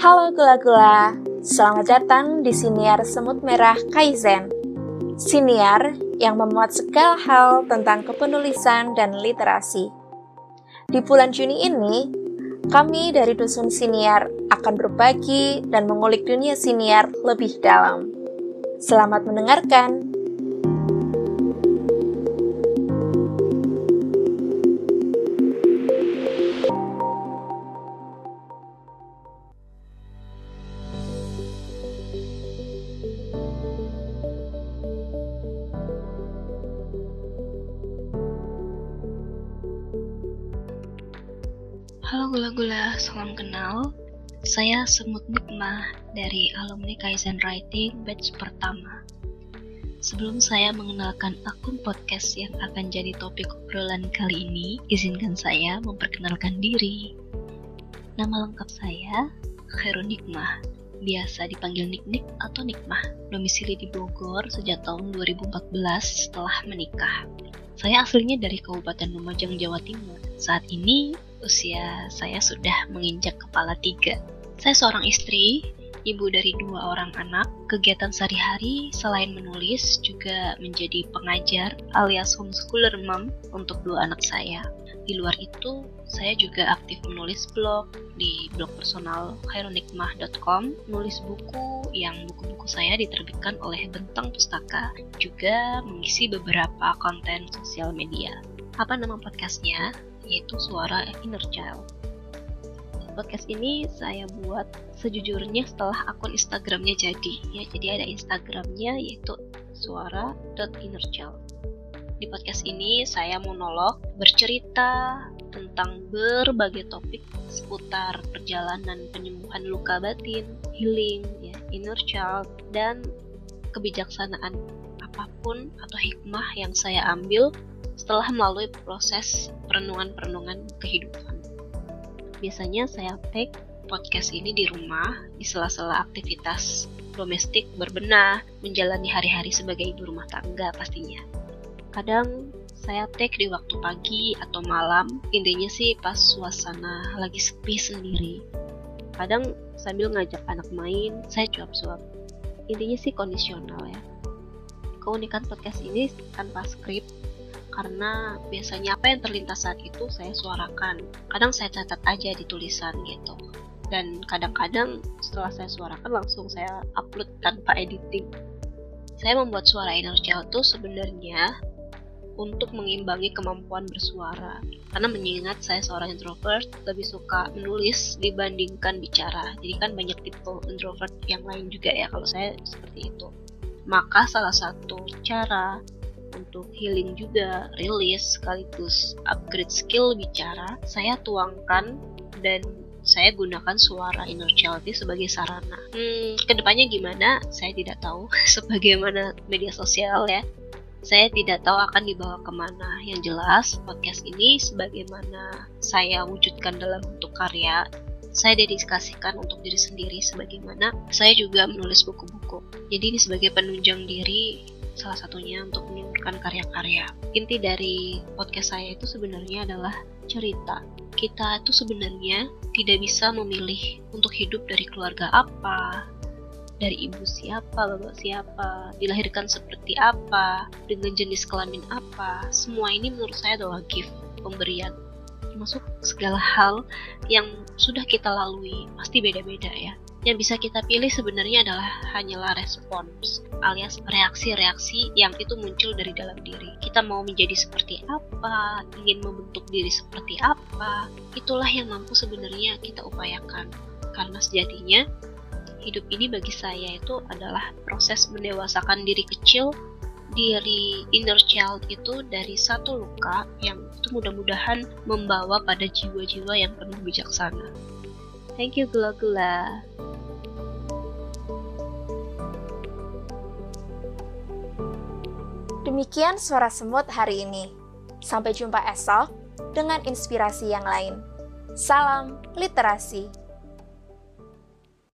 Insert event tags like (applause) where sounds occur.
Halo gula-gula, selamat datang di Siniar Semut Merah Kaizen. Siniar yang memuat segala hal tentang kepenulisan dan literasi. Di bulan Juni ini, kami dari Dusun Siniar akan berbagi dan mengulik dunia siniar lebih dalam. Selamat mendengarkan! Halo gula-gula, salam kenal. Saya Semut Nikmah dari alumni Kaizen Writing batch pertama. Sebelum saya mengenalkan akun podcast yang akan jadi topik obrolan kali ini, izinkan saya memperkenalkan diri. Nama lengkap saya Khairun Nikmah, biasa dipanggil Nik-Nik atau Nikmah, domisili di Bogor sejak tahun 2014 setelah menikah. Saya aslinya dari Kabupaten Lumajang, Jawa Timur. Saat ini usia saya sudah menginjak kepala tiga. Saya seorang istri, ibu dari dua orang anak. Kegiatan sehari-hari selain menulis juga menjadi pengajar alias homeschooler mom untuk dua anak saya. Di luar itu, saya juga aktif menulis blog di blog personal khairunikmah.com, nulis buku yang buku-buku saya diterbitkan oleh Bentang Pustaka, juga mengisi beberapa konten sosial media. Apa nama podcastnya? yaitu suara inner child. Podcast ini saya buat sejujurnya setelah akun Instagramnya jadi ya jadi ada Instagramnya yaitu suara.innerchild. Di podcast ini saya monolog bercerita tentang berbagai topik seputar perjalanan penyembuhan luka batin, healing, ya, inner child, dan kebijaksanaan apa pun atau hikmah yang saya ambil setelah melalui proses perenungan-perenungan kehidupan. Biasanya saya take podcast ini di rumah, di sela-sela aktivitas domestik berbenah, menjalani hari-hari sebagai ibu rumah tangga pastinya. Kadang saya take di waktu pagi atau malam, intinya sih pas suasana lagi sepi sendiri. Kadang sambil ngajak anak main, saya cuap-cuap. Intinya sih kondisional ya. Keunikan podcast ini tanpa skrip karena biasanya apa yang terlintas saat itu saya suarakan. Kadang saya catat aja di tulisan gitu. Dan kadang-kadang setelah saya suarakan langsung saya upload tanpa editing. Saya membuat suara inner child itu sebenarnya untuk mengimbangi kemampuan bersuara. Karena mengingat saya seorang introvert, lebih suka menulis dibandingkan bicara. Jadi kan banyak tipe introvert yang lain juga ya kalau saya seperti itu. Maka salah satu cara untuk healing juga, rilis sekaligus upgrade skill bicara, saya tuangkan dan saya gunakan suara inner child sebagai sarana. Hmm, ke depannya gimana? Saya tidak tahu. (laughs) Sebagaimana media sosial ya, saya tidak tahu akan dibawa ke mana. Yang jelas, podcast ini sebagaimana saya wujudkan dalam bentuk karya, saya dedikasikan untuk diri sendiri sebagaimana saya juga menulis buku-buku. Jadi ini sebagai penunjang diri salah satunya untuk menurunkan karya-karya. Inti dari podcast saya itu sebenarnya adalah cerita. Kita itu sebenarnya tidak bisa memilih untuk hidup dari keluarga apa, dari ibu siapa, bapak siapa, dilahirkan seperti apa, dengan jenis kelamin apa. Semua ini menurut saya adalah gift, pemberian. Termasuk segala hal yang sudah kita lalui, pasti beda-beda ya yang bisa kita pilih sebenarnya adalah hanyalah respons alias reaksi-reaksi yang itu muncul dari dalam diri. Kita mau menjadi seperti apa, ingin membentuk diri seperti apa, itulah yang mampu sebenarnya kita upayakan. Karena sejatinya hidup ini bagi saya itu adalah proses mendewasakan diri kecil diri inner child itu dari satu luka yang itu mudah-mudahan membawa pada jiwa-jiwa yang penuh bijaksana. Thank you gula-gula. Demikian suara semut hari ini. Sampai jumpa esok dengan inspirasi yang lain. Salam literasi.